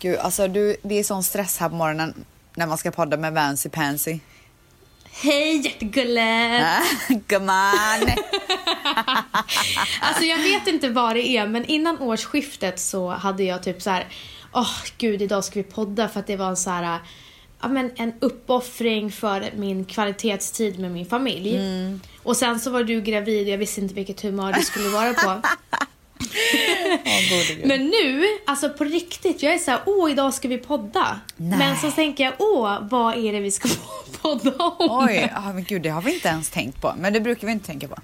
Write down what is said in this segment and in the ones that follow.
Gud, alltså du, det är sån stress här på morgonen när man ska podda med Vancy Pansy. Hej hjärtegullet! Äh, Gumman! Alltså jag vet inte vad det är men innan årsskiftet så hade jag typ så här. åh oh, gud idag ska vi podda för att det var en så här, ja men en uppoffring för min kvalitetstid med min familj. Mm. Och sen så var du gravid och jag visste inte vilket humör du skulle vara på. Men nu, alltså på riktigt, jag är så här, åh idag ska vi podda. Nej. Men så tänker jag, åh vad är det vi ska podda om? Oj, ah, men gud det har vi inte ens tänkt på. Men det brukar vi inte tänka på.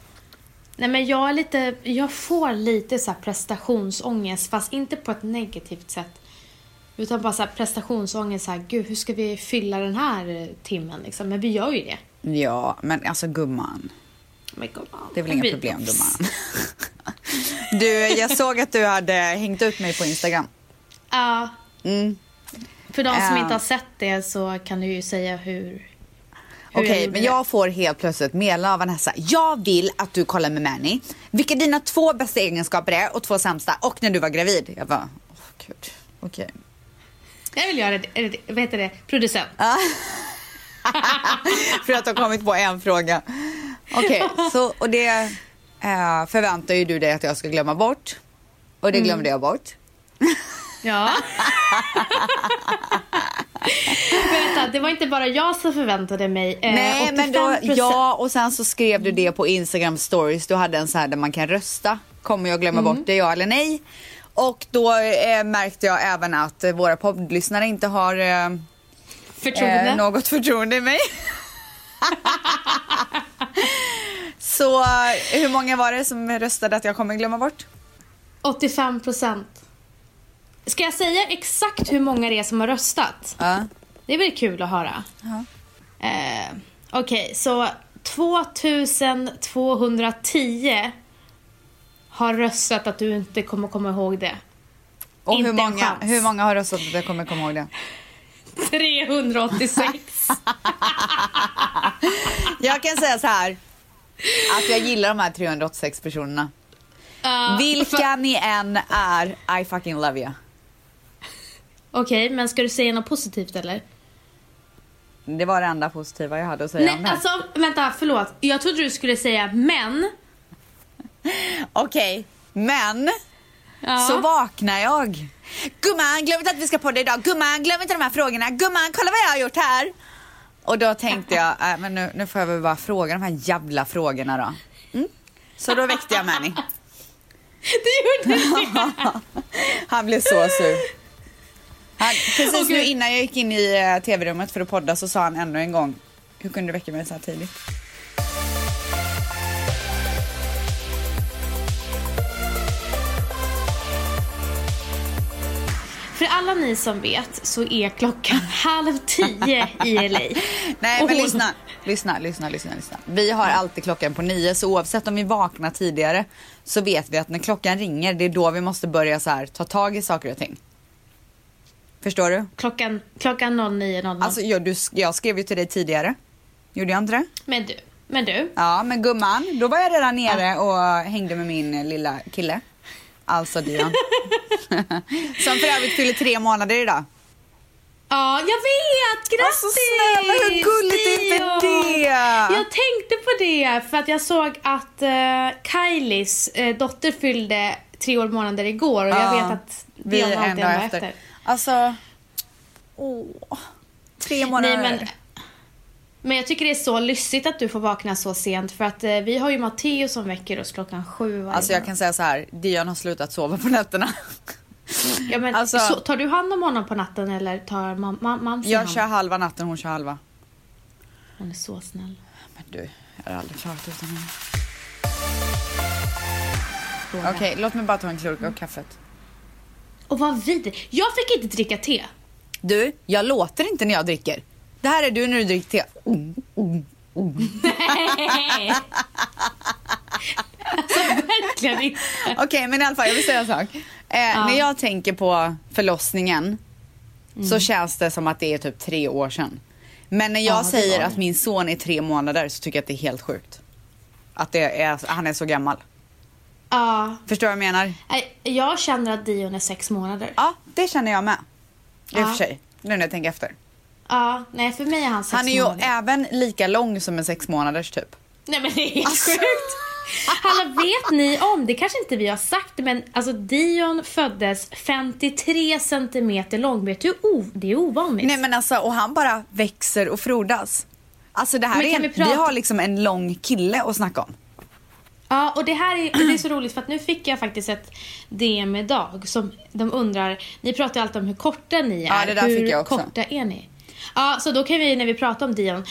Nej men jag är lite, jag får lite så här prestationsångest fast inte på ett negativt sätt. Utan bara så här prestationsångest så här, gud hur ska vi fylla den här eh, timmen liksom? Men vi gör ju det. Ja, men alltså gumman. Men gumman, Det är väl inga problem gumman. Du, jag såg att du hade hängt ut mig på Instagram. Ja, Mm. för de som Ja. inte har sett det så kan du ju säga hur, Okej, gjorde men jag får helt plötsligt meddelande av Vanessa. Jag vill att du kollar med Manny. Vilka dina två bästa egenskaper är och två sämsta. Och när du var gravid. Jag bara, åh gud. Okej. Jag vill göra det, vad heter det, producent. För att du har kommit på en fråga. Okej, så och det eh, förväntar ju du dig att jag ska glömma bort. Och det glömde jag bort. Ja. vänta, det var inte bara jag som förväntade mig eh, Nej, men då, 85%. ja, och sen så skrev du det på Instagram stories. Du hade en så här där man kan rösta. Kommer jag glömma bort det, ja eller nej? Och då eh, märkte jag även att våra poddlyssnare inte har eh, Förtroende. eh, något förtroende i mig. så hur många var det som röstade att jag kommer glömma bort? 85 procent. Ska jag säga exakt hur många det är som har röstat? Ja. Det är väl kul att höra. Ja. Eh, Okej, så 2210 har röstat att du inte kommer komma ihåg det. Och Inte hur många, hur många har röstat att jag kommer komma ihåg det? 386. Jag kan säga så här. Att jag gillar de här 386 personerna. Ja, Vilka för- ni än är, I fucking love you. Okej, men ska du säga något positivt eller? Det var det enda positiva jag hade att säga om Nej, det här. alltså vänta, förlåt. Jag trodde du skulle säga men. Okej, men Ja. så vaknar jag. Gumman, glöm inte att vi ska podda idag. Gumman, glöm inte de här frågorna. Gumman, kolla vad jag har gjort här. Och då tänkte jag, äh, men nu, nu får jag väl bara fråga de här jävla frågorna då. Mm. Så då väckte jag Manny. Det gjorde det. Han blev så sur. Han, precis nu innan jag gick in i eh, tv-rummet för att podda så sa han ännu en gång, hur kunde du väcka mig så här tidigt? För alla ni som vet så är klockan halv tio i LA. Nej Och men hon- lyssna, lyssna, lyssna, lyssna, lyssna. Vi har alltid klockan på nio så oavsett om vi vaknar tidigare så vet vi att när klockan ringer det är då vi måste börja så här ta tag i saker och ting. Förstår du? Klockan, klockan 09.00. Alltså jag, du, jag skrev ju till dig tidigare. Gjorde jag inte det? Men du, men du. Ja men gumman, då var jag redan nere och hängde med min lilla kille. Alltså Dion. Som för övrigt fyller tre månader idag. Ja, jag vet! Grattis! Alltså, snälla, hur gulligt är inte det? Jag tänkte på det för att jag såg att uh, Kylies eh, dotter fyllde tre år månader igår och jag Ja, vet att Vi Dion alltid är efter. efter. Alltså, åh. Tre månader. Nej, men, men jag tycker det är så lyssigt att du får vakna så sent för att eh, vi har ju Matteo som väcker oss klockan sju varje Alltså jag kan säga så här, Dion har slutat sova på nätterna. Ja, men, alltså- så, tar du hand om honom på natten eller tar mam- mam- mamsen Jag hand? kör halva natten, hon kör halva. Hon är så snäll. Men du, jag har aldrig klarat utan henne. Okej, låt mig bara ta en klunk av kaffet. Och vad vidrigt. Jag fick inte dricka te. Du, jag låter inte när jag dricker. Det här är du när du dricker te. Nej. verkligen inte. Okej, men i alla fall, jag vill säga en sak. Eh, När jag tänker på förlossningen Mm. så känns det som att det är typ tre år sedan. Men när jag Ja, säger att min son är tre månader så tycker jag att det är helt sjukt. Att det är, han är så gammal. Ja. Förstår du vad jag menar? Jag känner att Dion är sex månader. Ja, det känner jag med. I och Ja. för sig, nu när jag tänker efter. Ja, nej för mig är han sex Han är ju månader. även lika lång som en sex månaders typ. Nej men det är helt Alltså. sjukt. Hallå, vet ni om, det kanske inte vi har sagt, men alltså Dion föddes 53 centimeter lång. Vet du, det är ovanligt. Nej men alltså, och han bara växer och frodas. Alltså det här Men är, vi vi har liksom en lång kille att snacka om. Ja, och det här är, det är så roligt för att nu fick jag faktiskt ett DM idag som de undrar, ni pratar ju alltid om hur korta ni är. Ja, det där hur fick jag också. korta är ni? Ja, så då kan vi när vi pratar om Dion.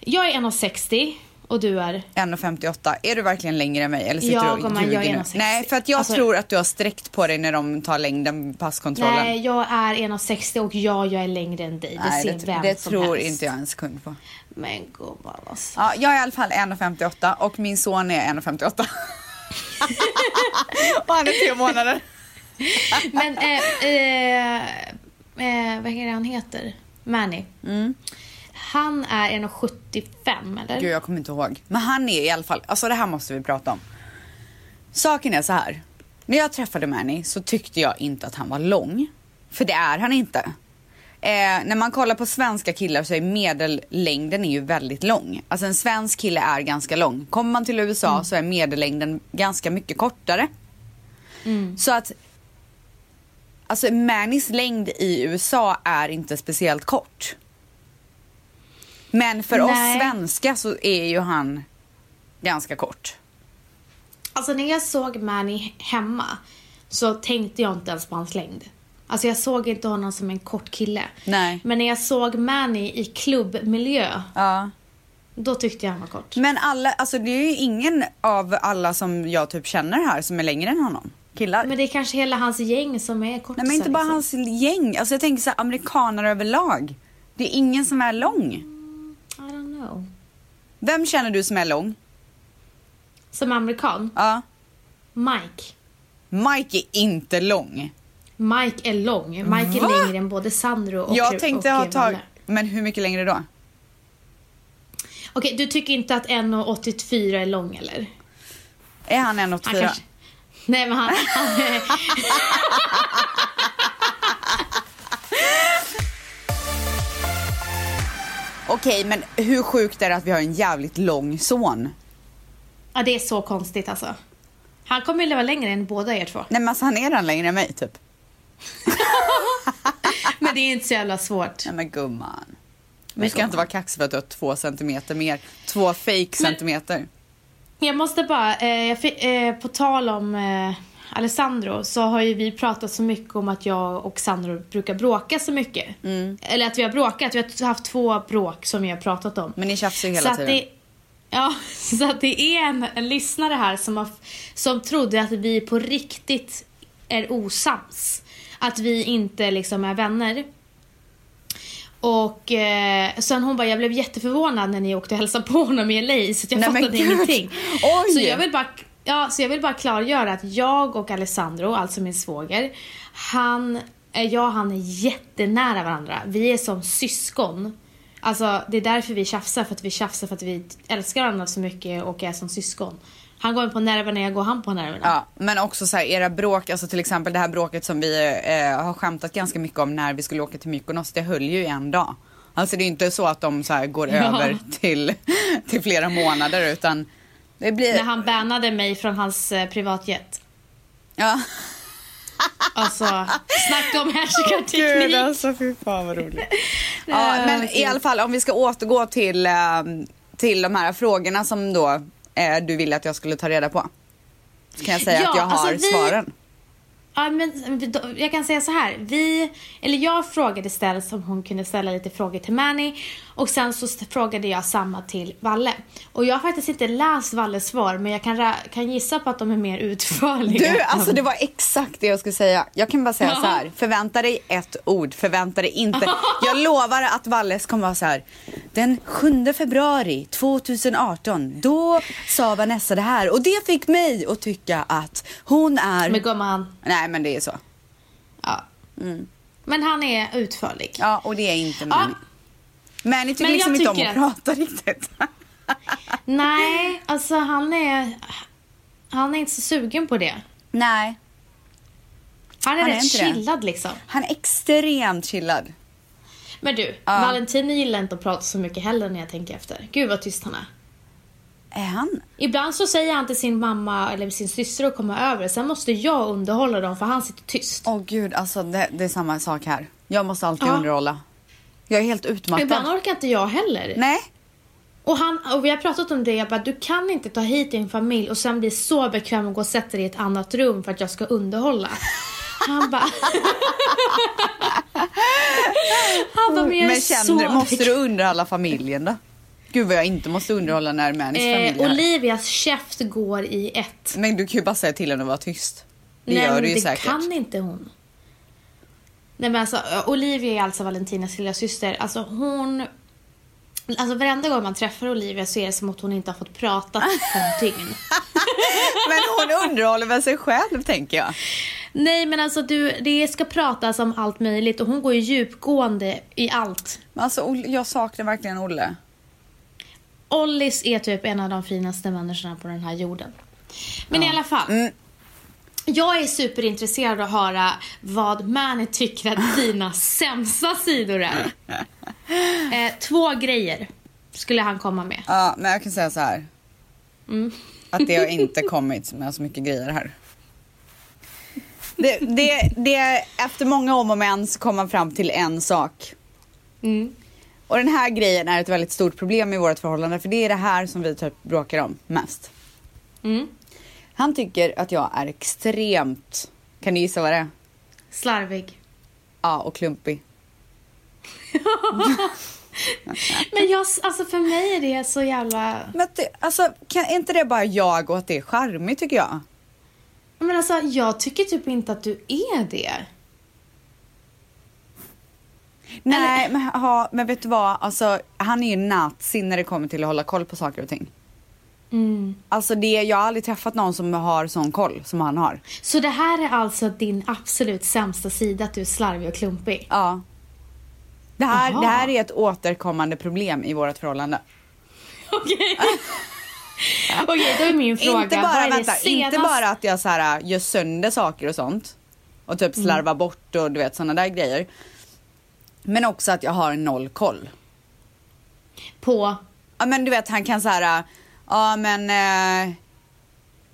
Jag är 1,60 och du är? 1,58. Är du verkligen längre än mig eller sitter Ja, du och jag är ljuger nu? 1,60. Nej, för att jag Alltså- tror att du har sträckt på dig när de tar längden passkontrollen. Nej, jag är 1,60 och ja, jag är längre än dig. Det Nej, ser det, vem det som tror helst. inte jag en sekund på. Men gumman alltså. Ja, jag är i alla fall 1,58 och min son är 1,58. och han är tre månader. Men, eh, eh, eh, vad är det han heter? Manny. Mm. Han är 1,75 eller? Gud, jag kommer inte ihåg. Men han är i alla fall, alltså det här måste vi prata om. Saken är så här. När jag träffade Manny så tyckte jag inte att han var lång. För det är han inte. Eh, när man kollar på svenska killar så är medellängden är ju väldigt lång. Alltså en svensk kille är ganska lång. Kommer man till USA så är medellängden ganska mycket kortare. Så att Alltså Mannys längd i USA är inte speciellt kort. Men för Nej. oss svenskar så är ju han ganska kort. Alltså när jag såg Manny hemma så tänkte jag inte ens på hans längd. Alltså jag såg inte honom som en kort kille. Nej. Men när jag såg Manny i klubbmiljö, Ja. då tyckte jag han var kort. Men alla, alltså det är ju ingen av alla som jag typ känner här som är längre än honom. Killar. Men det är kanske hela hans gäng som är korta. Nej men inte bara liksom. hans gäng. Alltså jag tänker så här, amerikaner överlag. Det är ingen som är lång. I don't know. Vem känner du som är lång? Som amerikan, Ja. Mike. Mike är inte lång. Mike är lång. Mike är Va? längre än både Sandro och jag tänkte och ha tagit... Valle. Men hur mycket längre då? Okej, du tycker inte att 1,84 är lång eller? Är han Han 1,84? kanske- Nej men han... han Okej, men hur sjukt är det att vi har en jävligt lång son? ja, det är så konstigt alltså. Han kommer ju leva längre än båda er två. Nej men alltså han är redan längre än mig typ. Men det är inte så jävla svårt. Nej men gumman. Men Du ska inte vara kaxig för att du har två centimeter mer. Två fake centimeter. Jag måste bara, eh, fick, eh, på tal om eh, Alessandro så har ju vi pratat så mycket om att jag och Sandro brukar bråka så mycket. Eller att vi har bråkat, vi har haft två bråk som vi har pratat om. Men ni tjafsar ju så hela att tiden. Ja, så att det är en, en lyssnare här som, har, som trodde att vi på riktigt är osams. Att vi inte liksom är vänner. Och eh, sen hon bara, jag blev jätteförvånad när ni åkte och hälsade på honom i LA så jag Nej, fattade ingenting. Oj! Så jag vill bara Ja, så jag vill bara klargöra att jag och Alessandro, alltså min svåger, han, eh, jag och han är jättenära varandra. Vi är som syskon. Alltså det är därför vi tjafsar, för att vi tjafsar för att vi älskar varandra så mycket och är som syskon. Han går på nerverna, jag går han på nerverna. Ja, men också så här, era bråk, alltså till exempel det här bråket som vi eh, har skämtat ganska mycket om när vi skulle åka till Mykonos, det höll ju i en dag. Alltså det är inte så att de så går Ja. över till, till flera månader utan det blir... När han bannade mig från hans eh, privatjet. Ja. Alltså, snacka om Gud härskarteknik. alltså fy fan vad roligt. ja, men i alla fall om vi ska återgå till, eh, till de här frågorna som då eh, du ville att jag skulle ta reda på. Så kan jag säga Ja, att jag har alltså vi- svaren. Ja, men jag kan säga så här. Vi, eller jag frågade Ställs om hon kunde ställa lite frågor till Manny och sen så frågade jag samma till Valle. Och jag har faktiskt inte läst Valles svar men jag kan, kan gissa på att de är mer utförliga. Du, alltså det var exakt det jag skulle säga. Jag kan bara säga Ja. så här. Förvänta dig ett ord, förvänta dig inte. Jag lovar att Valles kommer vara så här. Den 7 februari 2018, då sa Vanessa det här och det fick mig att tycka att hon är... Men gumman, Nej, men det är så. ja. Mm. Men han är utförlig. Ja, och det är inte Manny. Manny tycker Men liksom inte om tycker att att- prata riktigt. Nej, alltså han är... Han är inte så sugen på det. Nej. Han är Han är rätt det. chillad liksom. Han är extremt chillad. Men du, Valentino gillar inte att prata så mycket heller när jag tänker efter. Gud vad tyst han är. Är han? Ibland så säger han till sin mamma eller sin syster att komma över. Sen måste jag underhålla dem för han sitter tyst. Åh gud, alltså det, det är samma sak här. Jag måste alltid Ja. underhålla. Jag är helt utmattad. Ibland orkar inte jag heller. Nej. Och, han, och vi har pratat om det, jag bara, du kan inte ta hit din familj och sen bli så bekväm och gå och sätta dig i ett annat rum för att jag ska underhålla. Han bara... han bara, men jag är Men så känner, måste bekväm." du underhålla familjen då? Gud vad jag inte måste underhålla när Manis familj Eh, här. Olivias käft går i ett. Men du kan ju bara säga till henne att vara tyst. Det Nej, gör du ju det säkert. kan inte hon. Nej men alltså, Olivia är alltså Valentinas lilla syster. Alltså hon... Alltså varenda gång man träffar Olivia så är det som att hon inte har fått prata på ett dygn. Men hon underhåller väl sig själv tänker jag. Nej men alltså du, det ska pratas om allt möjligt och hon går ju djupgående i allt. Men alltså jag saknar verkligen Olle. Ollis är typ en av de finaste människorna på den här jorden. Men i alla fall. Jag är superintresserad av att höra vad Mani tycker att dina sämsta sidor är. Eh, två grejer skulle han komma med. Ja, men jag kan säga så här. Mm. Att det har inte kommit med så mycket grejer här. Det, det, det, efter många om och men så kom man fram till en sak. Mm. Och den här grejen är ett väldigt stort problem i vårt förhållande för det är det här som vi typ bråkar om mest. Mm. Han tycker att jag är extremt, kan du gissa vad det är? Slarvig. Ja, och klumpig. Men jag, alltså för mig är det så jävla... Men det, alltså, kan, är inte det bara jag och att det är charmigt tycker jag? Men alltså jag tycker typ inte att du är det. Nej, men, ha, men vet du vad? Alltså, han är ju nazi när det kommer till att hålla koll på saker och ting. Mm. Alltså det, jag har aldrig träffat någon som har sån koll som han har. Så det här är alltså din absolut sämsta sida, att du är slarvig och klumpig? Ja. Det här, det här är ett återkommande problem i vårt förhållande. Okej. Okej, då är min fråga. inte, bara, vänta, inte senast- bara att jag så här, gör sönder saker och sånt. Och typ Mm. slarvar bort och du vet såna där grejer. Men också att jag har noll koll. På... Ja men du vet han kan så här, ja men eh,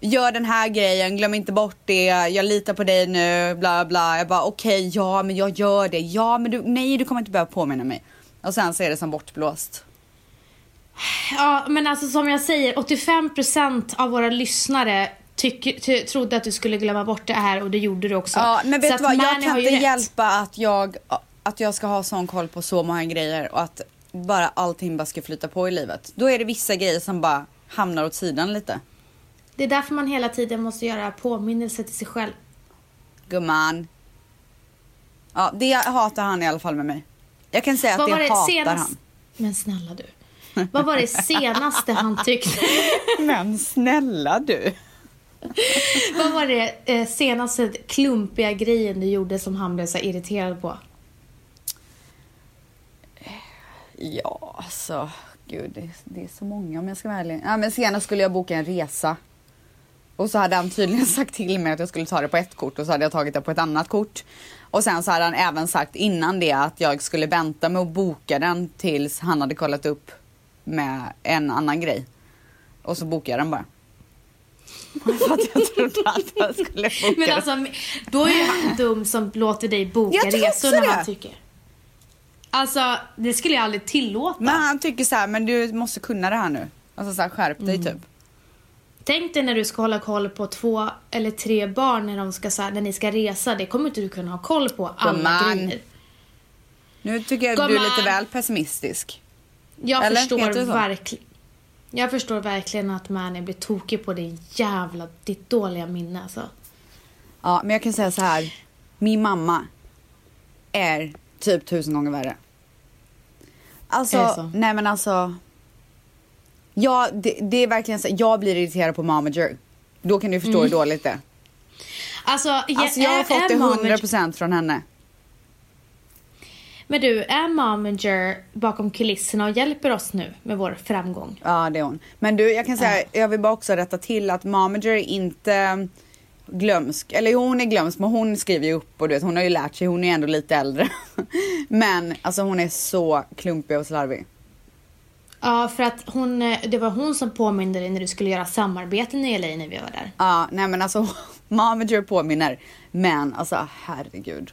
gör den här grejen, glöm inte bort det, jag litar på dig nu, bla bla. Jag bara okej, ja men jag gör det, ja men du, nej du kommer inte behöva påminna mig. Och sen så är det som bortblåst. Ja, men alltså som jag säger, 85% av våra lyssnare tycker, ty, trodde att du skulle glömma bort det här och det gjorde du också. Ja men vet du vad, jag kan inte hjälpa att jag, att jag ska ha sån koll på så många grejer och att bara allting bara ska flyta på i livet. Då är det vissa grejer som bara hamnar åt sidan lite. Det är därför man hela tiden måste göra påminnelse till sig själv. Gumman. Ja, det hatar han i alla fall med mig. Jag kan säga att Vad det, var det hatar senast... han. Men snälla du. Vad var det senaste han tyckte? Men snälla du. Vad var det eh, senaste klumpiga grejen du gjorde som han blev så irriterad på? Ja, alltså. Gud, det, det är så många om jag ska vara ärlig. Ja, men senast skulle jag boka en resa. Och så hade han tydligen sagt till mig att jag skulle ta det på ett kort och så hade jag tagit det på ett annat kort. Och sen så hade han även sagt innan det att jag skulle vänta med att boka den tills han hade kollat upp med en annan grej. Och så bokade jag den bara. För att jag trodde att jag skulle boka Men alltså, då är ju han dum som låter dig boka resor när han tycker. Alltså, det skulle jag aldrig tillåta. Men han tycker så här, men du måste kunna det här nu. Alltså så här, skärp dig typ. Tänk dig när du ska hålla koll på två eller tre barn när, de ska, så här, när ni ska resa. Det kommer inte du kunna ha koll på alla Gumman. grejer. Nu tycker jag att du är Gumman. lite väl pessimistisk. Jag Eller? förstår verkligen. Jag förstår verkligen att Mani blir tokig på det jävla, ditt dåliga minne alltså. Ja, men jag kan säga så här. Min mamma är typ tusen gånger värre. Alltså, nej men alltså. Ja, det, det är verkligen så. Jag blir irriterad på momager. Då kan du förstå hur dåligt det. Alltså, Alltså jag har är- fått är det momager- 100% från henne. Men du, är momager bakom kulisserna och hjälper oss nu med vår framgång? Ja, det är hon. Men du, jag kan säga, jag vill bara också rätta till att momager är inte glömsk. Eller jo, hon är glömsk men hon skriver ju upp och du vet hon har ju lärt sig, hon är ändå lite äldre. men alltså hon är så klumpig och slarvig. Ja, för att hon, eh, det var hon som påminde dig när du skulle göra samarbeten i LA när vi var där. Ja, nej men alltså Momager påminner. Men alltså herregud.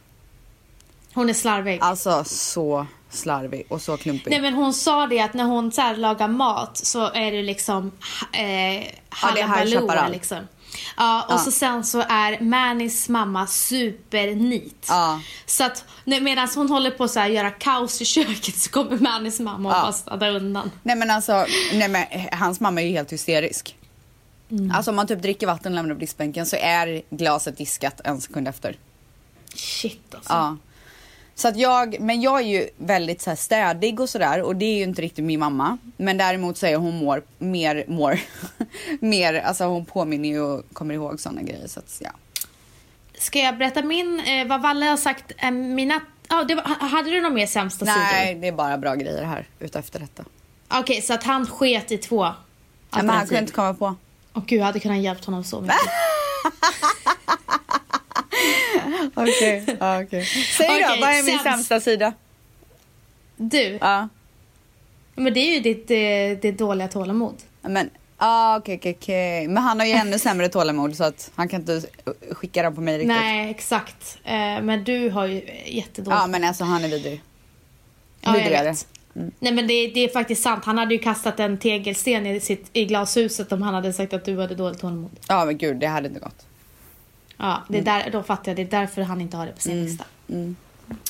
Hon är slarvig. Alltså så slarvig och så klumpig. Nej men hon sa det att när hon så lagar mat så är det liksom eh, halabaloo Chaparral. liksom. Ja, och Ja. så sen så är Mannys mamma supernit. Ja. Så att medan hon håller på att göra kaos i köket så kommer Mannys mamma och Ja. bara städa undan. Nej men alltså, nej men hans mamma är ju helt hysterisk. Alltså om man typ dricker vatten och lämnar på diskbänken så är glaset diskat en sekund efter. Shit alltså. Ja. Så att jag, men jag är ju väldigt så städig och sådär och det är ju inte riktigt min mamma. Men däremot så är hon mår, mer, mår, mer, alltså hon påminner ju och kommer ihåg sådana grejer så att ja. Ska jag berätta min, eh, vad Valle har sagt, eh, mina, ja, det var, hade du några mer sämsta Nej, sidor? det är bara bra grejer här ute efter detta. Okej, så att han sket i två Nej, men han kunde alternativ. inte komma på. Och gud, jag hade kunnat hjälpt honom så mycket. Okej, ja, okej. Säg då, Okej, vad är min sämst. sämsta sida? Du, Ja. men det är ju ditt, eh, ditt dåliga tålamod. Men, ah, okej, okej, okej. Men han har ju ännu sämre tålamod så att han kan inte skicka den på mig riktigt. Nej, exakt. Eh, men du har ju jättedåligt. Ja, men alltså han är vidrig. Ja, jag vidrigare. vet. Nej men det, det är faktiskt sant. Han hade ju kastat en tegelsten i, sitt, i glashuset om han hade sagt att du hade dåligt tålamod. Ja, men gud, det hade inte gått. Ja, det är där, då fattar jag. Det är därför han inte har det på sin lista. Mm.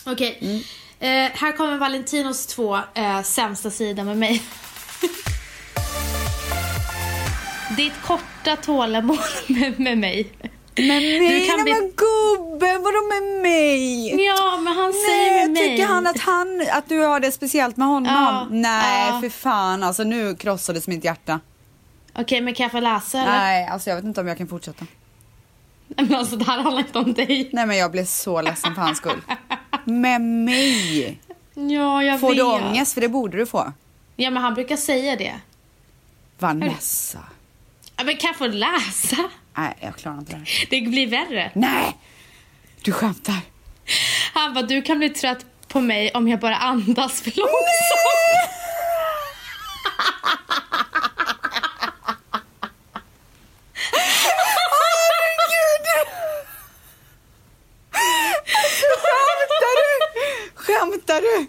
Okej. Eh, här kommer Valentinos två eh, sämsta sidor med mig. Ditt korta tålamod med, med mig. Men? Du kan Nej, bli- men gubben, vadå med mig? Ja, men han säger Nej, med mig. tycker han att, han att du har det speciellt med honom? Ja, Nej, ja. för fan. Alltså nu krossades mitt hjärta. Okej, men kan jag få läsa eller? Nej, alltså jag vet inte om jag kan fortsätta. Men alltså det här handlar inte om dig. Nej, men jag blev så ledsen för hans skull. Med mig? Ja, jag Får vet. du ångest? För det borde du få. Ja, men han brukar säga det. Vanessa. Ja, men kan jag få läsa? Nej, jag klarar inte det här. Det blir värre. Nej! Du skämtar. Han bara, du kan bli trött på mig om jag bara andas för långsamt. Skämtar du? Skämtar du?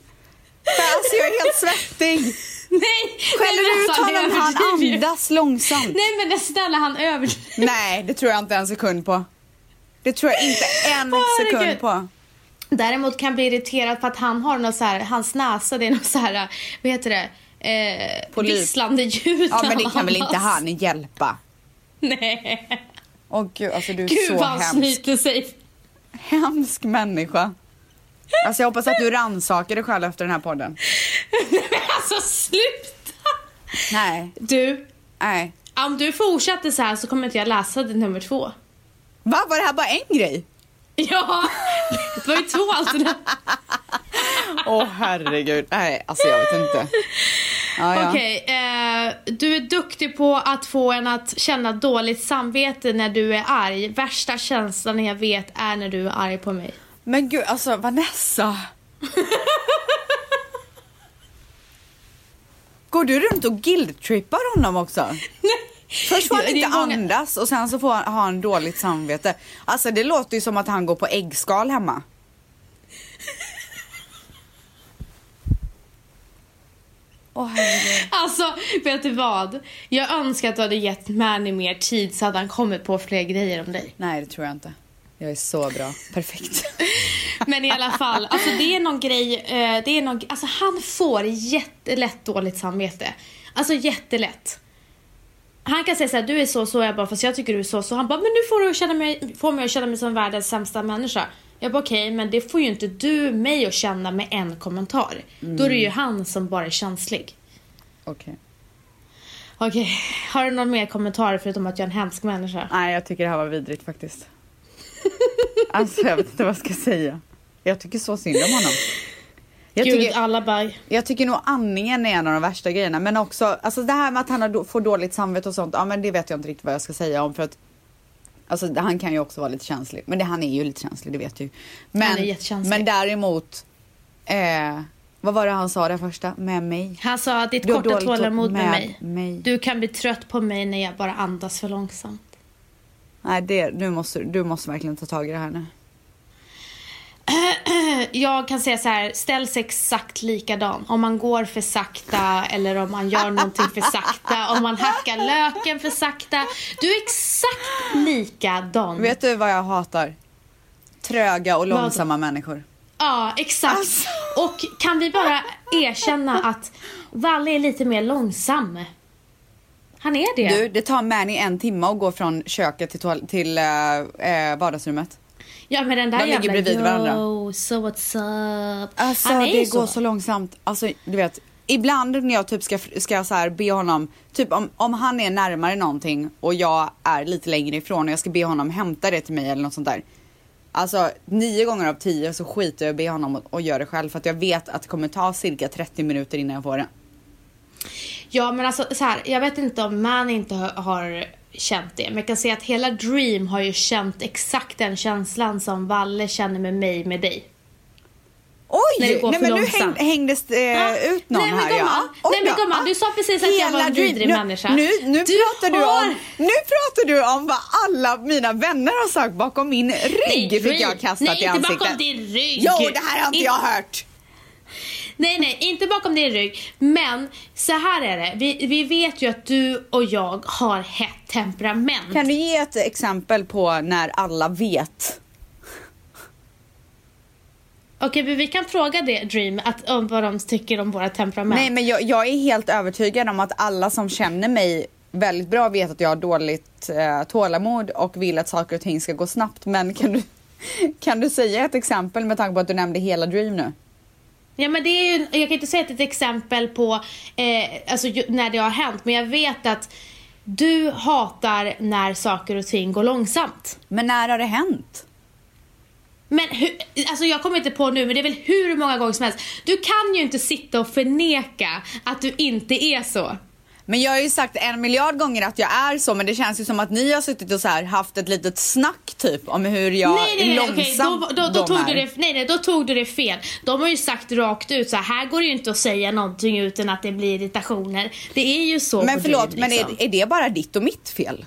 Alltså jag är helt svettig. Nej! Skäller du ut alltså, honom? Han andas långsamt. Nej men snälla han överdriver. Nej, det tror jag inte en sekund på. Det tror jag inte en sekund på. Däremot kan jag bli irriterad för att han har något så här, hans näsa det är något så här, vad heter det? Eh, visslande ljud Ja, men det kan väl inte han hjälpa? Nej. Åh gud, alltså du är Gud så vad han hemsk. snyter sig. Hemsk människa. Alltså jag hoppas att du rannsakar dig själv efter den här podden. Men alltså sluta! Nej, Du, nej. om du fortsätter så här så kommer inte jag läsa det nummer två. Va, var det här bara en grej? Ja, det var ju två alternativ. Åh herregud, nej alltså jag vet inte. Ja, ja. Okej, eh, du är duktig på att få en att känna dåligt samvete när du är arg. Värsta känslan jag vet är när du är arg på mig. Men gud, alltså Vanessa. Går du runt och guilt-trippar honom också? Först får han inte många- andas och sen så får han, har han dåligt samvete. Alltså det låter ju som att han går på äggskal hemma. Åh herregud. Alltså, vet du vad? Jag önskar att du hade gett Manny mer tid så hade han kommit på fler grejer om dig. Nej det tror jag inte. Jag är så bra. Perfekt. Men i alla fall, alltså det är någon grej, eh, det är någon, alltså han får jättelätt dåligt samvete. Alltså jättelätt. Han kan säga så här, du är så så, jag bara, fast jag tycker du är så så. Han bara, men nu får du känna mig, får mig att känna mig som världens sämsta människa. Jag bara, okej, men det får ju inte du mig att känna med en kommentar. Då är det ju han som bara är känslig. Okej. Okej, har du någon mer kommentar förutom att jag är en hemsk människa? Nej jag tycker det här var vidrigt faktiskt. Alltså jag vet inte vad jag ska säga. Jag tycker så synd om honom. Jag Gud, tycker, alla bara, jag tycker nog andningen är en av de värsta grejerna. Men också alltså det här med att han har, får dåligt samvete och sånt. Ja men det vet jag inte riktigt vad jag ska säga om. För att Alltså han kan ju också vara lite känslig. Men det, han är ju lite känslig, det vet du. Men, Han är jättekänslig. men däremot, eh, vad var det han sa det första? Med mig? Han sa att ditt korta tålamod med, med mig. mig. Du kan bli trött på mig när jag bara andas för långsamt. Nej, det, nu måste, du måste verkligen ta tag i det här nu. Jag kan säga så här, ställ sig exakt likadan. Om man går för sakta eller om man gör någonting för sakta. Om man hackar löken för sakta. Du är exakt likadan. Vet du vad jag hatar? Tröga och Vad? långsamma människor. Ja, exakt. Alltså. Och kan vi bara erkänna att Valle är lite mer långsam? Han är det. Du, det tar Manny en timme att gå från köket till, toal- till eh, vardagsrummet. ja, men den där De ligger jävla varandra. yo, so what's up? Alltså Han är det ju går så långsamt. Alltså du vet, ibland när jag typ ska, ska så här be honom, typ om, om han är närmare någonting och jag är lite längre ifrån och jag ska be honom hämta det till mig eller något sånt där. Alltså nio gånger av tio så skiter jag att be honom och, och gör det själv för att jag vet att det kommer ta cirka 30 minuter innan jag får det. Ja, men alltså så här, jag vet inte om man inte har, har känt det, men jag kan säga att hela Dream har ju känt exakt den känslan som Valle känner med mig, med dig. Oj! Nej men nu häng, hängdes det Ja. ut någon Nej, men här gumman. ja. Nej, men gumman, du sa precis att jag var en vidrig nu, människa. Nu, nu, Du pratar du har- om, nu pratar du om vad alla mina vänner har sagt bakom min rygg fick Dream. jag kastat Nej, i inte ansiktet. bakom din rygg. Jo, det här har inte In- jag hört. Nej, nej, inte bakom din rygg. Men så här är det. Vi, vi vet ju att du och jag har hett temperament. Kan du ge ett exempel på när alla vet? Okej, men vi kan fråga det, Dream, att, om vad de tycker om våra temperament. Nej men jag, jag är helt övertygad om att alla som känner mig väldigt bra vet att jag har dåligt eh, tålamod och vill att saker och ting ska gå snabbt. Men kan du, kan du säga ett exempel med tanke på att du nämnde hela Dream nu? Ja, men det är ju, jag kan inte säga att det är ett exempel på eh, alltså, när det har hänt, men jag vet att du hatar när saker och ting går långsamt. Men när har det hänt? Men hur, alltså jag kommer inte på nu, men det är väl hur många gånger som helst. Du kan ju inte sitta och förneka att du inte är så. Men jag har ju sagt en miljard gånger att jag är så men det känns ju som att ni har suttit och så här haft ett litet snack typ om hur jag nej, nej, långsam då, då, då, de tog är. du det, nej, nej, då tog du det fel. De har ju sagt rakt ut så här, här går det ju inte att säga någonting utan att det blir irritationer. Det är ju så Men förlåt, Dream, men liksom. är, är det bara ditt och mitt fel?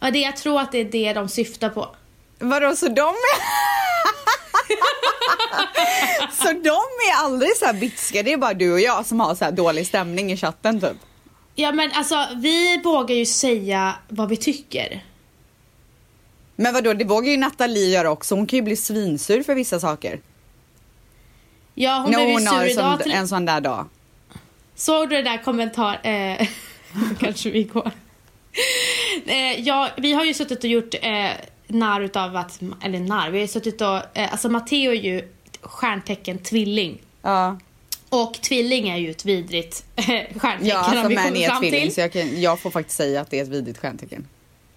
Ja, det, jag tror att det är det de syftar på. Vadå, så de är... så de är aldrig så här bitska, det är bara du och jag som har så här dålig stämning i chatten typ? Ja men alltså vi vågar ju säga vad vi tycker. Men vadå, det vågar ju Nathalie göra också, hon kan ju bli svinsur för vissa saker. Ja hon blev ju sur idag sån, till... en sån där dag. Såg du det där kommentar... Eh, kanske vi går. eh, ja, vi har ju suttit och gjort eh, narr utav att... Eller narr, vi har ju suttit och... Eh, alltså Matteo är ju stjärntecken tvilling. Ja, Och tvilling är ju ett vidrigt eh, stjärntecken ja alltså vi man kommit är fram tvilling till. så jag, kan, jag får faktiskt säga att det är ett vidrigt stjärntecken.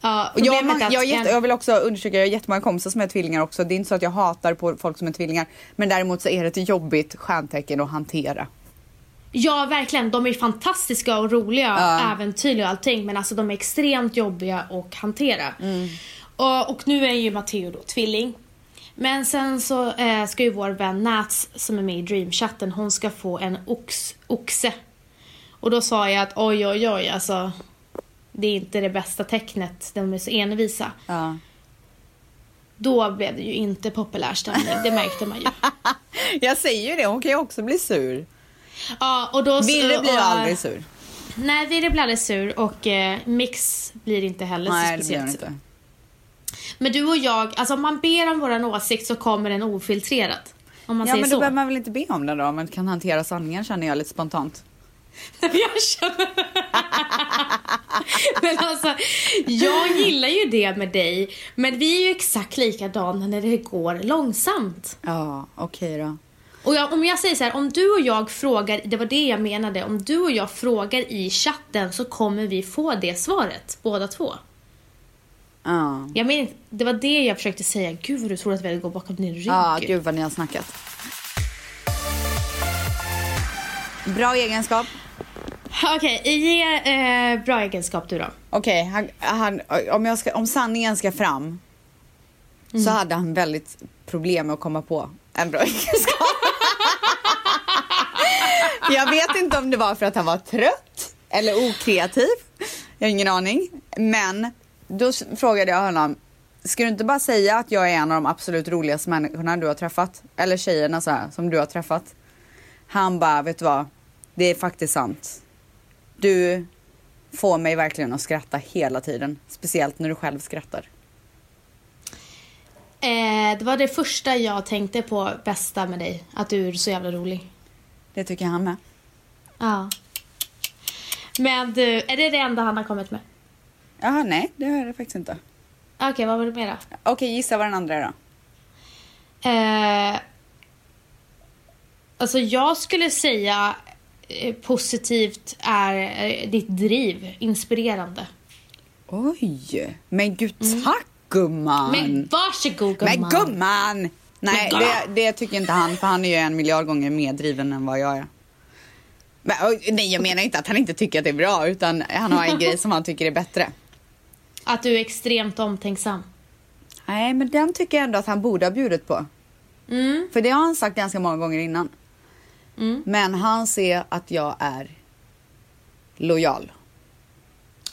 Ja, Och jag, är jag, att jag, vill också undersöka, jag har jättemånga kompisar som är tvillingar också. Det är inte så att jag hatar på folk som är tvillingar. Men däremot så är det ett jobbigt stjärntecken att hantera. Ja, verkligen. De är fantastiska och roliga Ja. äventyrliga och allting. Men alltså de är extremt jobbiga att hantera. Och, och nu är ju Matteo då tvilling. Men sen så eh, ska ju vår vän Nats som är med i Dreamchatten, hon ska få en ox, oxe. Och då sa jag att oj, oj, oj, alltså. Det är inte det bästa tecknet, de är så envisa. Ja. Då blev det ju inte populär stämning, det märkte man ju. Jag säger ju det, hon kan ju också bli sur. Ja, och då, Virre blir aldrig sur. Nej, Virre blir aldrig sur och eh, Mix blir inte heller Nej, så det blir hon speciellt sur. Men du och jag, alltså om man ber om våran åsikt så kommer den ofiltrerat. Om man Ja säger men då så. behöver man väl inte be om det då, men kan hantera sanningen känner jag lite spontant. jag känner... men alltså, jag gillar ju det med dig. Men vi är ju exakt likadana när det går långsamt. Ja, okej då. Och jag, om jag säger så här, om du och jag frågar, det var det jag menade, om du och jag frågar i chatten så kommer vi få det svaret, båda två. Ja. Jag men, det var det jag försökte säga. Gud vad du tror att vi går bakom din rygg. Ja, gud vad ni har snackat. Bra egenskap. Okej, ge eh, bra egenskap du då. Okej, han, han, om, ska, om sanningen ska fram så hade han väldigt problem med att komma på en bra egenskap. jag vet inte om det var för att han var trött eller okreativ. Jag har ingen aning. Men då frågade jag honom, ska du inte bara säga att jag är en av de absolut roligaste människorna du har träffat? Eller tjejerna så här, som du har träffat. Han bara, vet du vad? Det är faktiskt sant. Du får mig verkligen att skratta hela tiden. Speciellt när du själv skrattar. Eh, det var det första jag tänkte på bästa med dig. Att du är så jävla rolig. Det tycker han med. Ja. Men du, är det det enda han har kommit med? Jaha, nej, det har jag faktiskt inte. Okej, vad var det mer då? Okej, gissa vad den andra är då. Eh, alltså jag skulle säga eh, positivt är eh, ditt driv. Inspirerande. Oj, men gud tack gumman! Mm. Men varsågod Men gumman. gumman! Nej, Men det, gumman! det tycker inte han för han är ju en miljard gånger mer driven än vad jag är. Men, oj, nej, jag menar inte att han inte tycker att det är bra utan han har en grej som han tycker är bättre. Att du är extremt omtänksam. Nej, men den tycker jag ändå att han borde ha bjudit på. Mm. För det har han sagt ganska många gånger innan. Mm. Men han ser att jag är lojal.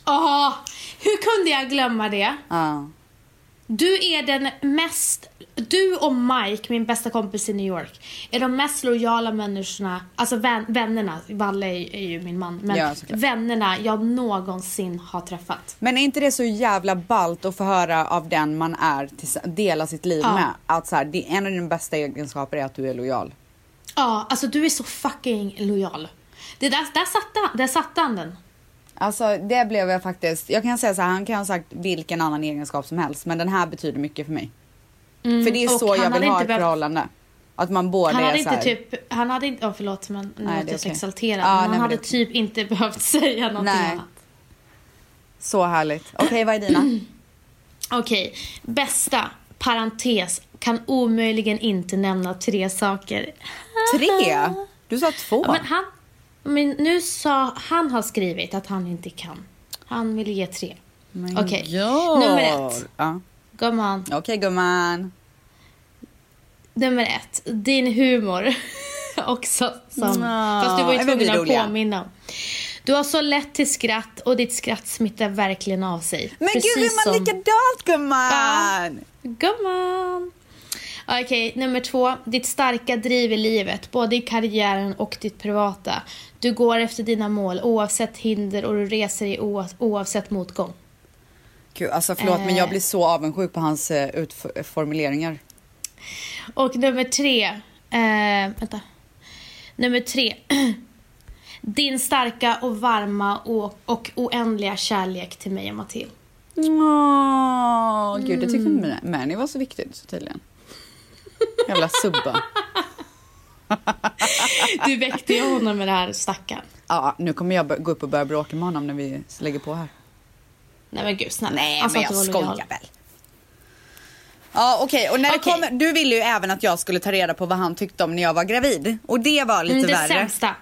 Åh, hur kunde jag glömma det? Ja. Du är den mest... Du och Mike, min bästa kompis i New York, är de mest lojala människorna, alltså vän, vännerna, Valle är, är ju min man, men Ja, vännerna jag någonsin har träffat. Men är inte det så jävla ballt att få höra av den man är, dela sitt liv Ja. med? Att så här, det, en av dina bästa egenskaper är att du är lojal. Ja, alltså du är så fucking lojal. Det där, där, satte där satte han den. Alltså det blev jag faktiskt, jag kan säga så här, han kan ha sagt vilken annan egenskap som helst men den här betyder mycket för mig. Mm, För det är så jag vill ha inte ett behövt- förhållande. Att man båda Han är hade så inte här, typ, han hade inte, oh, förlåt men nu Nej, låter är jag så exalterad. Men nej, han men hade det- typ inte behövt säga någonting Nej. annat. Så härligt. Okej, vad är dina? Okej, bästa, parentes, kan omöjligen inte nämna tre saker. Tre? Du sa två. Ja, men han, men nu sa, han har skrivit att han inte kan. Han vill ge tre. Okej, ja. nummer ett. Ja. Gumman, Okej gumman. nummer ett. Din humor. Också som, Ja, fast du var ju tvungen att påminna. Du har så lätt till skratt och ditt skratt smittar verkligen av sig. Men Precis gud, är man som- likadant gumman? Gumman! Okej, nummer två. Ditt starka driv i livet, både i karriären och ditt privata. Du går efter dina mål oavsett hinder och du reser oav- oavsett motgång. Gud, alltså förlåt men jag Eh. blir så avundsjuk på hans uh, utformuleringar. Och nummer tre. Eh, vänta. Nummer tre. Din starka och varma och, och oändliga kärlek till mig och Matilda. Åh, gud det tyckte Mm. Mani var så viktigt så tydligen. Jävla subba. Du väckte ju honom med det här stackaren. Ja, nu kommer jag gå upp och börja bråka med honom när vi lägger på här. Nej men gud snälla. Nej, sa men jag skojar väl. Ja, okej. Och när det Okej. kommer, du ville ju även att jag skulle ta reda på vad han tyckte om när jag var gravid. Och det var lite Mm, det värre. sämsta.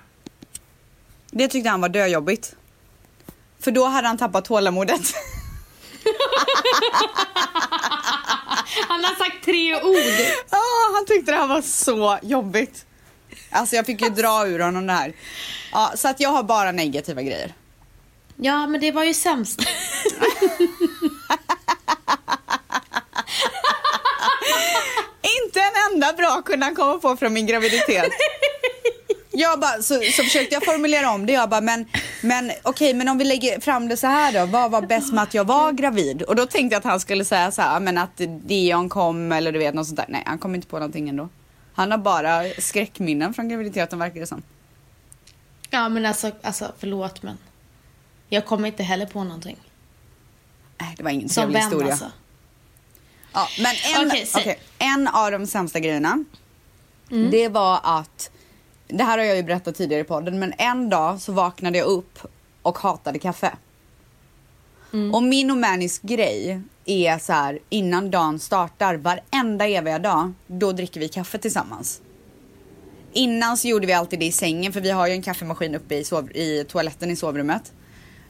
Det tyckte han var döjobbigt. För då hade han tappat tålamodet. Han har sagt tre ord. Han tyckte det här var så jobbigt. Alltså jag fick ju dra ur honom det här. Ja, så att jag har bara negativa grejer. Ja, men det var ju sämst. Inte en enda bra kunde han komma på från min graviditet. Jag bara, så, så försökte jag formulera om det. Jag bara, men, men okej, men om vi lägger fram det så här då. Vad var bäst med att jag var gravid? Och då tänkte jag att han skulle säga så här, men att Dion kom eller du vet något sånt där. Nej, han kom inte på någonting ändå. Han har bara skräckminnen från graviditeten verkar det som. Ja, men alltså, alltså förlåt, men jag kommer inte heller på någonting. Nej, det var ingen Som trevlig vän historia. alltså. Ja, men en, säg. okej, en av de sämsta grejerna, Mm. det var att, det här har jag ju berättat tidigare i podden, men en dag så vaknade jag upp och hatade kaffe. Mm. Och min och Mannys grej är så här, innan dagen startar, varenda eviga dag, då dricker vi kaffe tillsammans. Innan så gjorde vi alltid det i sängen för vi har ju en kaffemaskin uppe i, sov- i toaletten i sovrummet.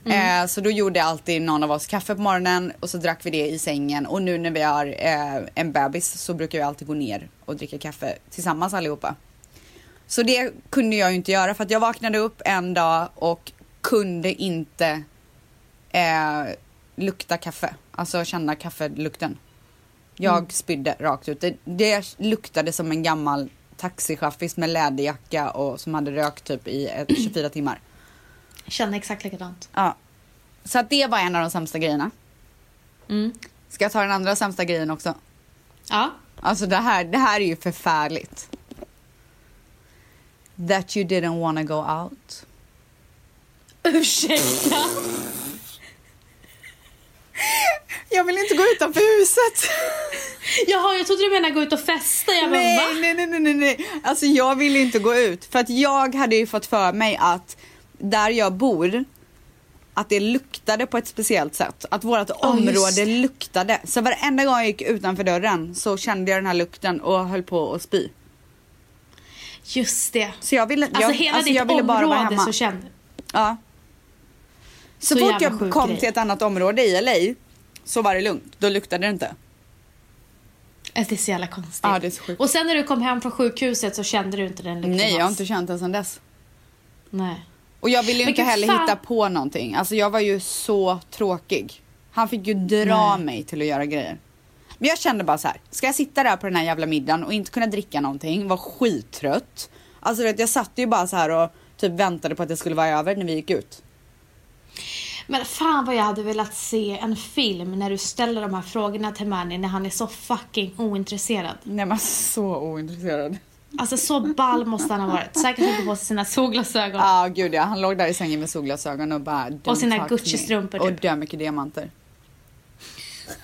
Eh, så då gjorde alltid någon av oss kaffe på morgonen och så drack vi det i sängen. Och nu när vi har eh, en bebis så brukar vi alltid gå ner och dricka kaffe tillsammans allihopa. Så det kunde jag ju inte göra för att jag vaknade upp en dag och kunde inte eh, lukta kaffe. Alltså känna kaffelukten. Jag spydde rakt ut. Det, det luktade som en gammal taxichaffis med läderjacka och som hade rökt typ i ett, 24 timmar. Känner exakt likadant. Ja. Så att det var en av de sämsta grejerna. Mm. Ska jag ta den andra sämsta grejen också? Ja. Alltså det här, det här är ju förfärligt. That you didn't wanna go out. Ursäkta? Jag vill inte gå utanför huset. Jaha, jag trodde du menade gå ut och festa. Jag bara, nej, va? nej, nej, nej, nej, nej. Alltså jag vill inte gå ut. För att jag hade ju fått för mig att där jag bor, att det luktade på ett speciellt sätt. Att vårt just område luktade. Så varenda gång jag gick utanför dörren så kände jag den här lukten och höll på att spy. Just det. Så jag ville, Alltså jag, hela alltså, ditt ville bara vara område hemma. så kände Ja. Så, Så fort jag kom grej. till ett annat område i LA så var det lugnt. Då luktade det inte. Det är så jävla konstigt. Ja, det är så sjukt. Och sen när du kom hem från sjukhuset så kände du inte den lukten Nej, jag har inte känt det sedan dess. Nej. Och jag ville ju Men inte heller fan. hitta på någonting. Alltså jag var ju så tråkig. Han fick ju dra Nej. mig till att göra grejer. Men jag kände bara så här, ska jag sitta där på den här jävla middagen och inte kunna dricka någonting, var skittrött. Alltså vet, jag satt ju bara så här och typ väntade på att det skulle vara över när vi gick ut. Men fan vad jag hade velat se en film när du ställer de här frågorna till Manny när han är så fucking ointresserad. Nej men så ointresserad. Alltså så ball måste han ha varit. Säkert tagit på sig sina solglasögon. Ja ah, gud ja, han låg där i sängen med solglasögon och bara "Don't Och sina talk to me." Gucci-strumpor, Och typ. dö mycket diamanter.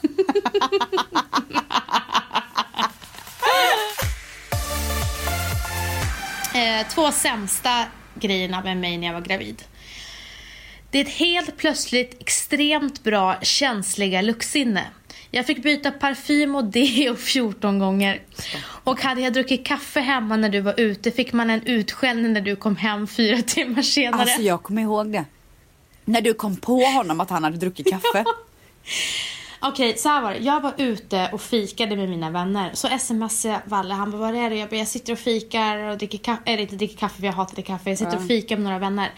Eh, två sämsta grejerna med mig när jag var gravid. Det är ett helt plötsligt extremt bra känsliga luktsinne. Jag fick byta parfym och deo 14 gånger. Och hade jag druckit kaffe hemma när du var ute fick man en utskällning när du kom hem fyra timmar senare. Alltså jag kommer ihåg det. När du kom på honom att han hade druckit kaffe. Okej, så här var det. Jag var ute och fikade med mina vänner. Så smsade Valle. Han bara, var är du? Jag bara, jag sitter och fikar och dricker kaffe. Eller inte dricker kaffe för jag hatar kaffe. Jag sitter och fikar med några vänner.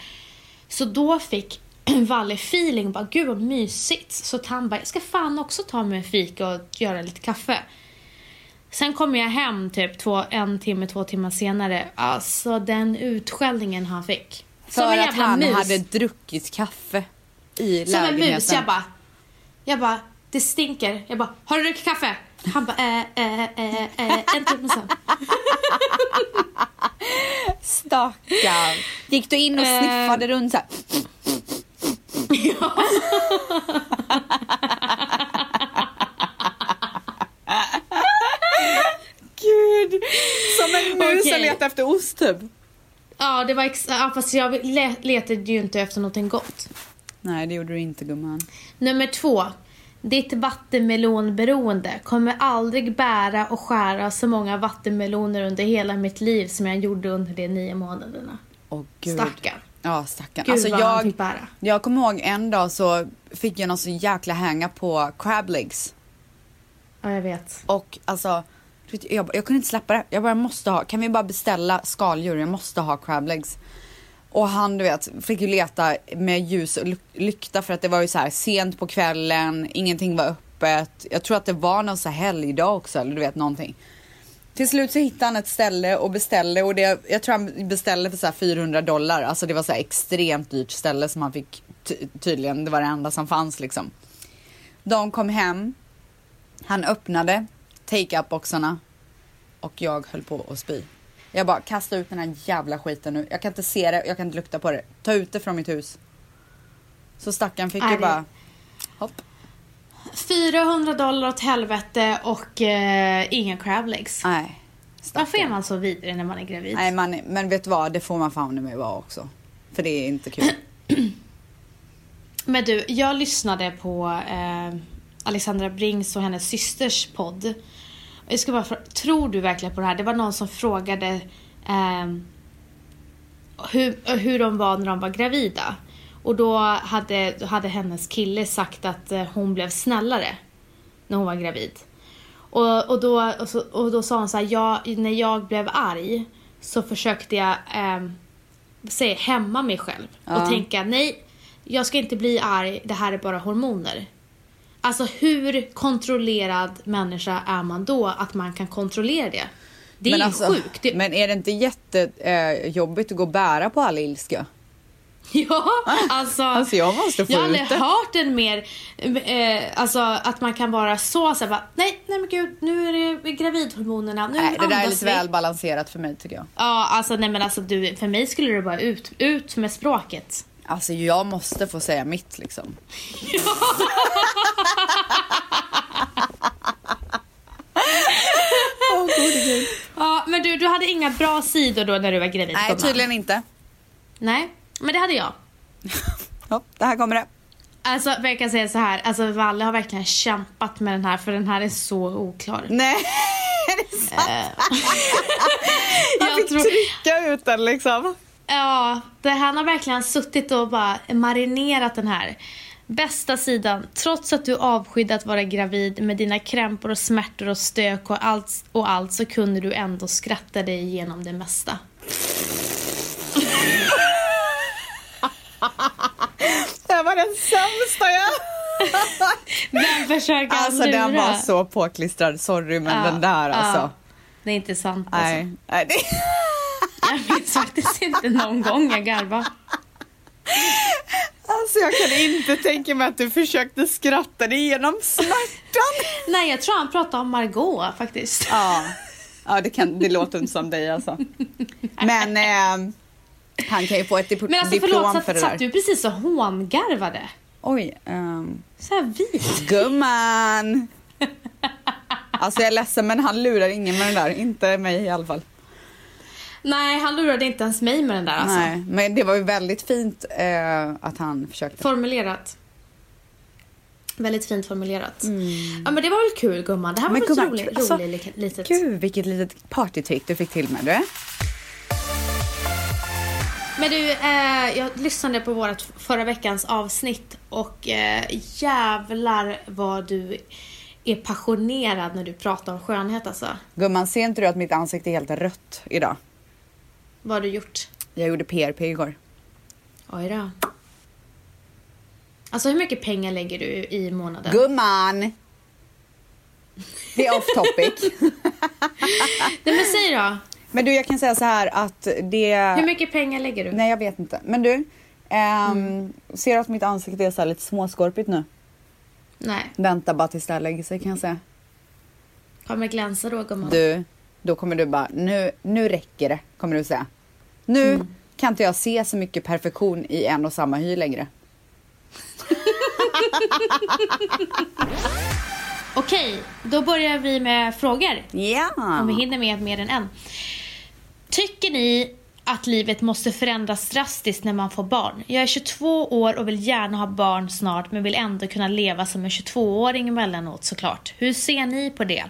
Så då fick Valle feeling. Bara, Gud vad mysigt. Så han bara, jag ska fan också ta mig en fika och göra lite kaffe. Sen kommer jag hem typ två, en timme, två timmar senare. Alltså den utskällningen han fick. Som en För att jävla han mus. hade druckit kaffe i Som en lägenheten. mus. Jag bara, jag bara, det stinker. Jag bara, har du druckit kaffe? Han bara, äh, äh, äh, äh, en timme sen. Stackarn. Gick du in och Eh. sniffade runt så här? Gud. Som en mus som Okej. letar efter ost typ. Ja, det var ex- ja, fast jag le- letade ju inte efter någonting gott. Nej det gjorde du inte gumman. Nummer två. Ditt vattenmelonberoende kommer aldrig bära och skära så många vattenmeloner under hela mitt liv som jag gjorde under de nio månaderna. Åh gud. Stackarn. Ja stackarn. Alltså jag, jag kommer ihåg en dag så fick jag någon så jäkla hänga på crab legs. Ja, jag vet. Och alltså, jag, jag kunde inte släppa det. Jag bara, jag måste ha, kan vi bara beställa skaldjur? Jag måste ha crab legs. Och han du vet, fick ju leta med ljus och lykta för att det var ju så här sent på kvällen, ingenting var öppet. Jag tror att det var någon så här helgdag också eller du vet någonting. Till slut så hittade han ett ställe och beställde och det, jag tror han beställde för så här 400 dollar. Alltså det var så här extremt dyrt ställe som han fick ty- tydligen, det var det enda som fanns liksom. De kom hem, han öppnade take-up-boxarna och jag höll på att spy. Jag bara, kasta ut den här jävla skiten nu. Jag kan inte se det, jag kan inte lukta på det. Ta ut det från mitt hus. Så stackaren fick Är ju det- bara, hopp. 400 dollar åt helvete och eh, inga crab legs. Nej. Varför är man så vidrig när man är gravid? Nej man, men vet du vad, det får man fan med vara också. För det är inte kul. Men du, jag lyssnade på eh, Alexandra Brings och hennes systers podd. Jag ska bara fråga, tror du verkligen på det här? Det var någon som frågade ehm, hur, hur de var när de var gravida. Och då hade, då hade hennes kille sagt att eh, hon blev snällare när hon var gravid. Och, och, då, och, så, och då sa hon så här, jag, när jag blev arg så försökte jag eh, säga, hämma mig själv Ja. och tänka nej, jag ska inte bli arg, det här är bara hormoner. Alltså hur kontrollerad människa är man då att man kan kontrollera det? Det är men ju alltså, sjukt. Det, Men är det inte jättejobbigt eh, att gå och bära på all ilska? Ja, alltså. Alltså, jag måste få jag har aldrig hört en mer, eh, alltså att man kan vara så såhär bara, nej, nej men gud, nu är det gravidhormonerna, nu Nej, det där är lite vi." väl balanserat för mig tycker jag. Ja, alltså nej men alltså du, för mig skulle det bara ut, ut med språket. Alltså jag måste få säga mitt liksom. Åh gode gud. Ja, men du, du hade inga bra sidor då när du var gravid? Nej gumman? tydligen inte. Nej, men det hade jag. Ja, det här kommer det. Alltså, jag kan säga så här, alltså Valle har verkligen kämpat med den här för den här är så oklar. Nej, är det sant? Jag Jag fick tror- trycka ut den liksom. Ja, det, han har verkligen suttit och bara marinerat den här. Bästa sidan, trots att du avskydde att vara gravid med dina krämpor och smärtor och stök och allt, och allt så kunde du ändå skratta dig igenom det mesta. Det var den sämsta jag... Den försöker Alltså den lura. var så påklistrad, sorry men Ja, den där alltså. ja. Det är inte sant alltså. Nej, nej det... Jag minns faktiskt inte någon gång jag garvade. Alltså jag kan inte tänka mig att du försökte skratta dig igenom smärtan. Nej, jag tror han pratade om Margot faktiskt. Ja, ja det, kan, det låter inte som dig alltså. Men eh, han kan ju få ett dip- Men alltså diplom förlåt, för satt, det satt där. du precis och hångarvade? Oj, ehm, Så här vit. gumman. Alltså jag är ledsen men han lurar ingen med den där, inte mig i alla fall. Nej, han lurade inte ens mig med den där alltså. Nej, men det var ju väldigt fint eh, att han försökte. Formulerat. Väldigt fint formulerat. Ja men det var väl kul gumman. Det här var Mm. Men väl gumman, roligt, alltså, roligt litet. Gud vilket litet partytrick du fick till med du. Men du, eh, jag lyssnade på vårt förra veckans avsnitt och eh, jävlar vad du är passionerad när du pratar om skönhet alltså. Gumman, ser inte du att mitt ansikte är helt rött idag? Vad har du gjort? Jag gjorde PRP igår. Oj då. Alltså hur mycket pengar lägger du i månaden? Gumman! Det är off topic. Nej men säg då. Men du, jag kan säga så här att det... Hur mycket pengar lägger du? Nej, jag vet inte. Men du, ehm, ser du att mitt ansikte är så lite småskorpigt nu? Nej. Vänta bara tills det här lägger sig kan jag säga. Kommer glänsa då gumman? Du, då kommer du bara, nu, nu räcker det, kommer du säga. Nu kan inte jag se så mycket perfektion i en och samma hy längre. Okej, då börjar vi med frågor. Ja! Om vi hinner med mer än en. Tycker ni att livet måste förändras drastiskt när man får barn? Jag är 22 år och vill gärna ha barn snart men vill ändå kunna leva som en 22-åring emellanåt såklart. Hur ser ni på det?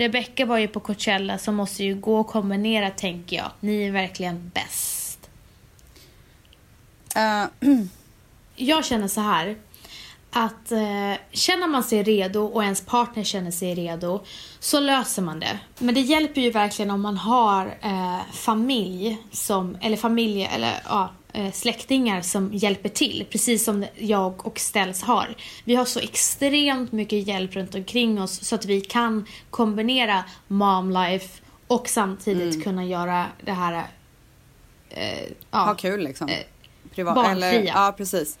Rebecca var ju på Coachella så måste ju gå och kombinera tänker jag. Ni är verkligen bäst. Eh, Jag känner så här att eh, känner man sig redo och ens partner känner sig redo så löser man det. Men det hjälper ju verkligen om man har eh, familj som, eller familj eller ja, släktingar som hjälper till. Precis som jag och Ställs har. Vi har så extremt mycket hjälp runt omkring oss så att vi kan kombinera mom life och samtidigt kunna göra det här eh, ja, ha kul liksom. Eh, Privat, barnfria. eller, ja, precis.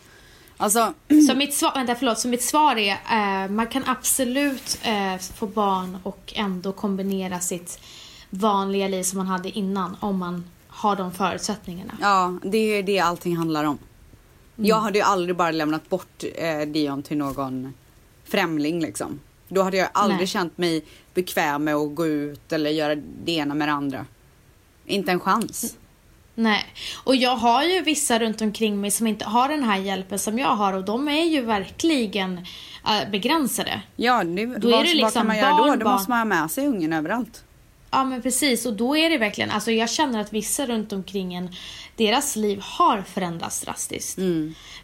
Alltså, Så mitt svar, vänta förlåt, så mitt svar är eh, man kan absolut eh, få barn och ändå kombinera sitt vanliga liv som man hade innan om man har de förutsättningarna. ja, det är det allting handlar om. Jag hade ju aldrig bara lämnat bort eh, Dion till någon främling liksom. Då hade jag aldrig Nej. känt mig bekväm med att gå ut eller göra det ena med det andra. Inte en chans. Nej, och jag har ju vissa runt omkring mig som inte har den här hjälpen som jag har och de är ju verkligen eh, begränsade. Ja, det, Då är vad, det vad liksom kan man göra då? barn, Då barn. måste man ha med sig ungen överallt. Ja men precis och då är det verkligen, alltså jag känner att vissa runt omkring en, deras liv har förändrats drastiskt.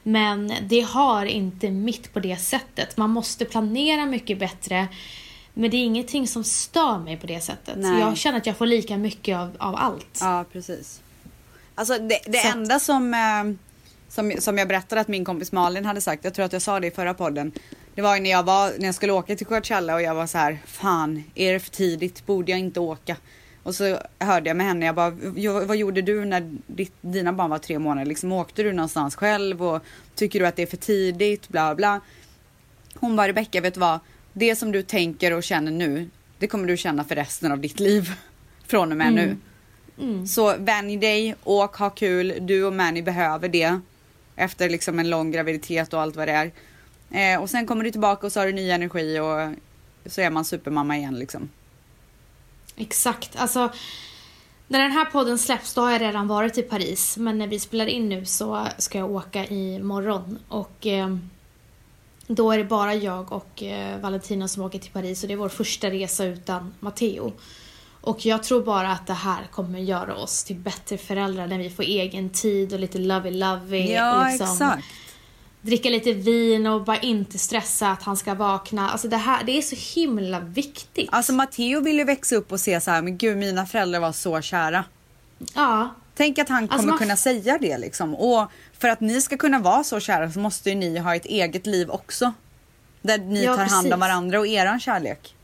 Men det har inte mitt på det sättet. Man måste planera mycket bättre. Men det är ingenting som stör mig på det sättet. Nej. Jag känner att jag får lika mycket av, av allt. Ja, precis. Alltså det, det Så enda som, eh, som, som jag berättade att min kompis Malin hade sagt, jag tror att jag sa det i förra podden. Det var ju när jag, var, när jag skulle åka till Coachella och jag var så här, fan, är det för tidigt? Borde jag inte åka? Och så hörde jag med henne, jag bara, "Jo, vad gjorde du när ditt, dina barn var tre månader? Liksom, åkte du någonstans själv och tycker du att det är för tidigt? Bla bla. Hon bara, Rebecka, vet du vad? Det som du tänker och känner nu, det kommer du känna för resten av ditt liv. Från och med nu. Så vänj dig, åk, ha kul. Du och Manny behöver det. Efter liksom en lång graviditet och allt vad det är. Eh, och sen kommer du tillbaka och så har du ny energi och så är man supermamma igen liksom. Exakt. Alltså, när den här podden släpps då har jag redan varit i Paris. Men när vi spelar in nu så ska jag åka i morgon. Och eh, då är det bara jag och eh, Valentina som åker till Paris. Och det är vår första resa utan Matteo. Och jag tror bara att det här kommer göra oss till bättre föräldrar när vi får egen tid och lite lovey-lovey. och liksom Dricka lite vin och bara inte stressa att han ska vakna. Alltså det här, det är så himla viktigt. Alltså Matteo vill ju växa upp och se så här, men gud mina föräldrar var så kära. Ja, Tänk att han Alltså, kommer man- kunna säga det liksom. Och för att ni ska kunna vara så kära så måste ju ni ha ett eget liv också. Där ni Ja, tar hand precis. om varandra och eran kärlek.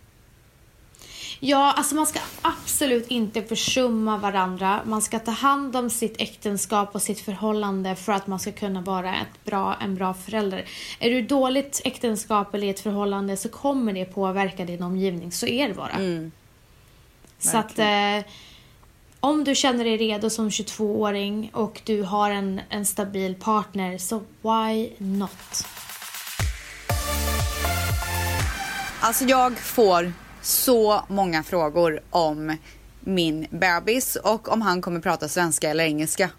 Ja, alltså man ska absolut inte försumma varandra. Man ska ta hand om sitt äktenskap och sitt förhållande för att man ska kunna vara ett bra, en bra förälder. Är du dåligt äktenskap eller i ett förhållande så kommer det påverka din omgivning. Så är det bara. så att eh, om du känner dig redo som 22-åring och du har en, en stabil partner så why not? Alltså jag får så många frågor om min bebis och om han kommer prata svenska eller engelska.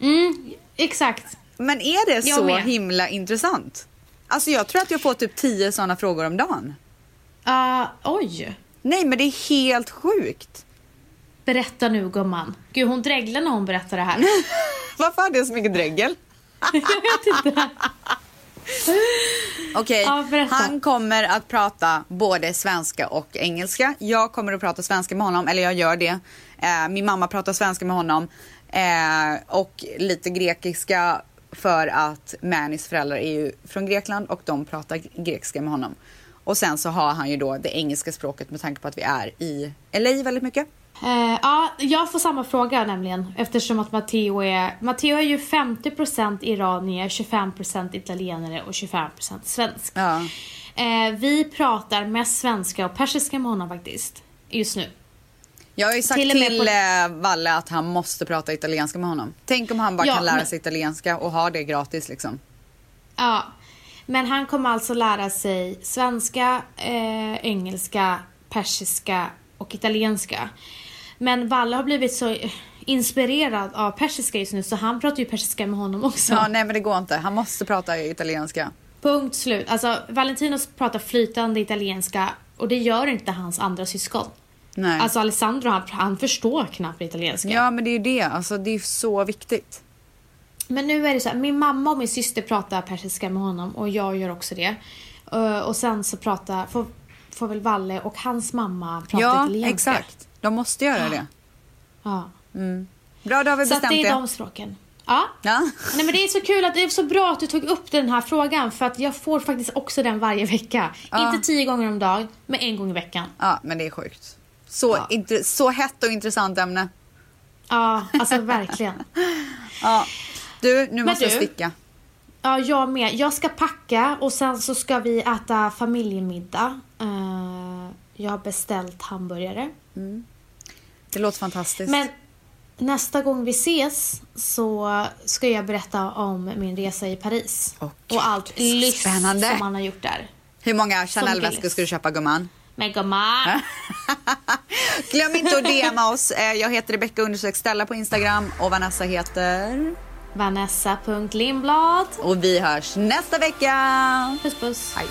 Mm, exakt. Men är det Jag så med. himla intressant? Alltså jag tror att jag får typ 10 sådana frågor om dagen. Uh, oj. Nej men det är helt sjukt. Berätta nu gumman. Gud hon dreglar när hon berättar det här. Varför har det så mycket dregel? jag vet inte. Okej, Ja, berätta. han kommer att prata både svenska och engelska. Jag kommer att prata svenska med honom, eller jag gör det. Eh, min mamma pratar svenska med honom. Eh, och lite grekiska för att Mannys föräldrar är ju från Grekland och de pratar grekiska med honom. Och sen så har han ju då det engelska språket med tanke på att vi är i LA väldigt mycket. Eh, ja, jag får samma fråga nämligen eftersom att Matteo är, Matteo är ju 50% iranier, 25% italienare och 25% svensk. Ja. Eh, vi pratar mest svenska och persiska med honom faktiskt, just nu. Jag har ju sagt Till till, på- eh, Valle att han måste prata italienska med honom. Tänk om han bara Ja, kan lära men- sig italienska och ha det gratis liksom. Ja, men han kommer alltså lära sig svenska, eh, engelska, persiska och italienska. Men Valle har blivit så inspirerad av persiska just nu så han pratar ju persiska med honom också. Ja, nej men det går inte. Han måste prata italienska. Punkt slut. Alltså Valentinos pratar flytande italienska och det gör inte hans andra syskon. Nej. Alltså Alessandro han, han förstår knappt italienska. Ja, men det är ju det. Alltså, det är så viktigt. Men nu är det så här, min mamma och min syster pratar persiska med honom och jag gör också det. Uh, och sen så pratar, får, får väl Valle och hans mamma prata ja, italienska. exakt. De måste göra det. Ja. Bra, då har vi Så bestämt det är det. de språken. Ja. Ja. Nej men det är så kul att det är så bra att du tog upp den här frågan för att jag får faktiskt också den varje vecka. Ja. Inte tio gånger om dagen, men en gång i veckan. ja, men det är sjukt. Så, Ja. så hett och intressant ämne. Ja, alltså verkligen. Ja. Du, nu måste jag du- sticka. Ja, jag med. Jag ska packa och sen så ska vi äta familjemiddag. Eh, jag har beställt hamburgare. Det låter fantastiskt. Men nästa gång vi ses så ska jag berätta om min resa i Paris. Okej, Och allt lyx spännande. som man har gjort där. Hur många Chanel-väskor ska du köpa, gumman? Men gumman! Glöm inte att DMa oss. Eh, Jag heter Rebecca undersök Stella på Instagram och Vanessa heter... Vanessa.Lindblad. Och vi hörs nästa vecka. Puss puss. Hej.